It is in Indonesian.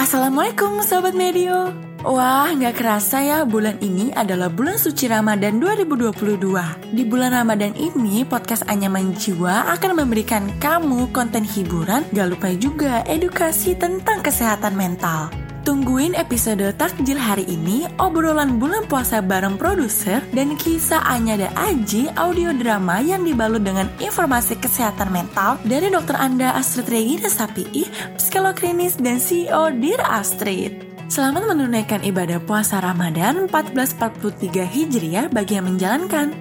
Assalamualaikum Sobat Medio Wah, nggak kerasa ya bulan ini adalah bulan suci Ramadan 2022. Di bulan Ramadan ini, podcast Anyaman Jiwa akan memberikan kamu konten hiburan, gak lupa juga edukasi tentang kesehatan mental. Tungguin episode takjil hari ini, obrolan bulan puasa bareng produser, dan kisah Anya dan Aji audio drama yang dibalut dengan informasi kesehatan mental dari dokter Anda Astrid Regina Sapii, psikolog klinis dan CEO Dear Astrid. Selamat menunaikan ibadah puasa Ramadan 1443 Hijriah bagi yang menjalankan.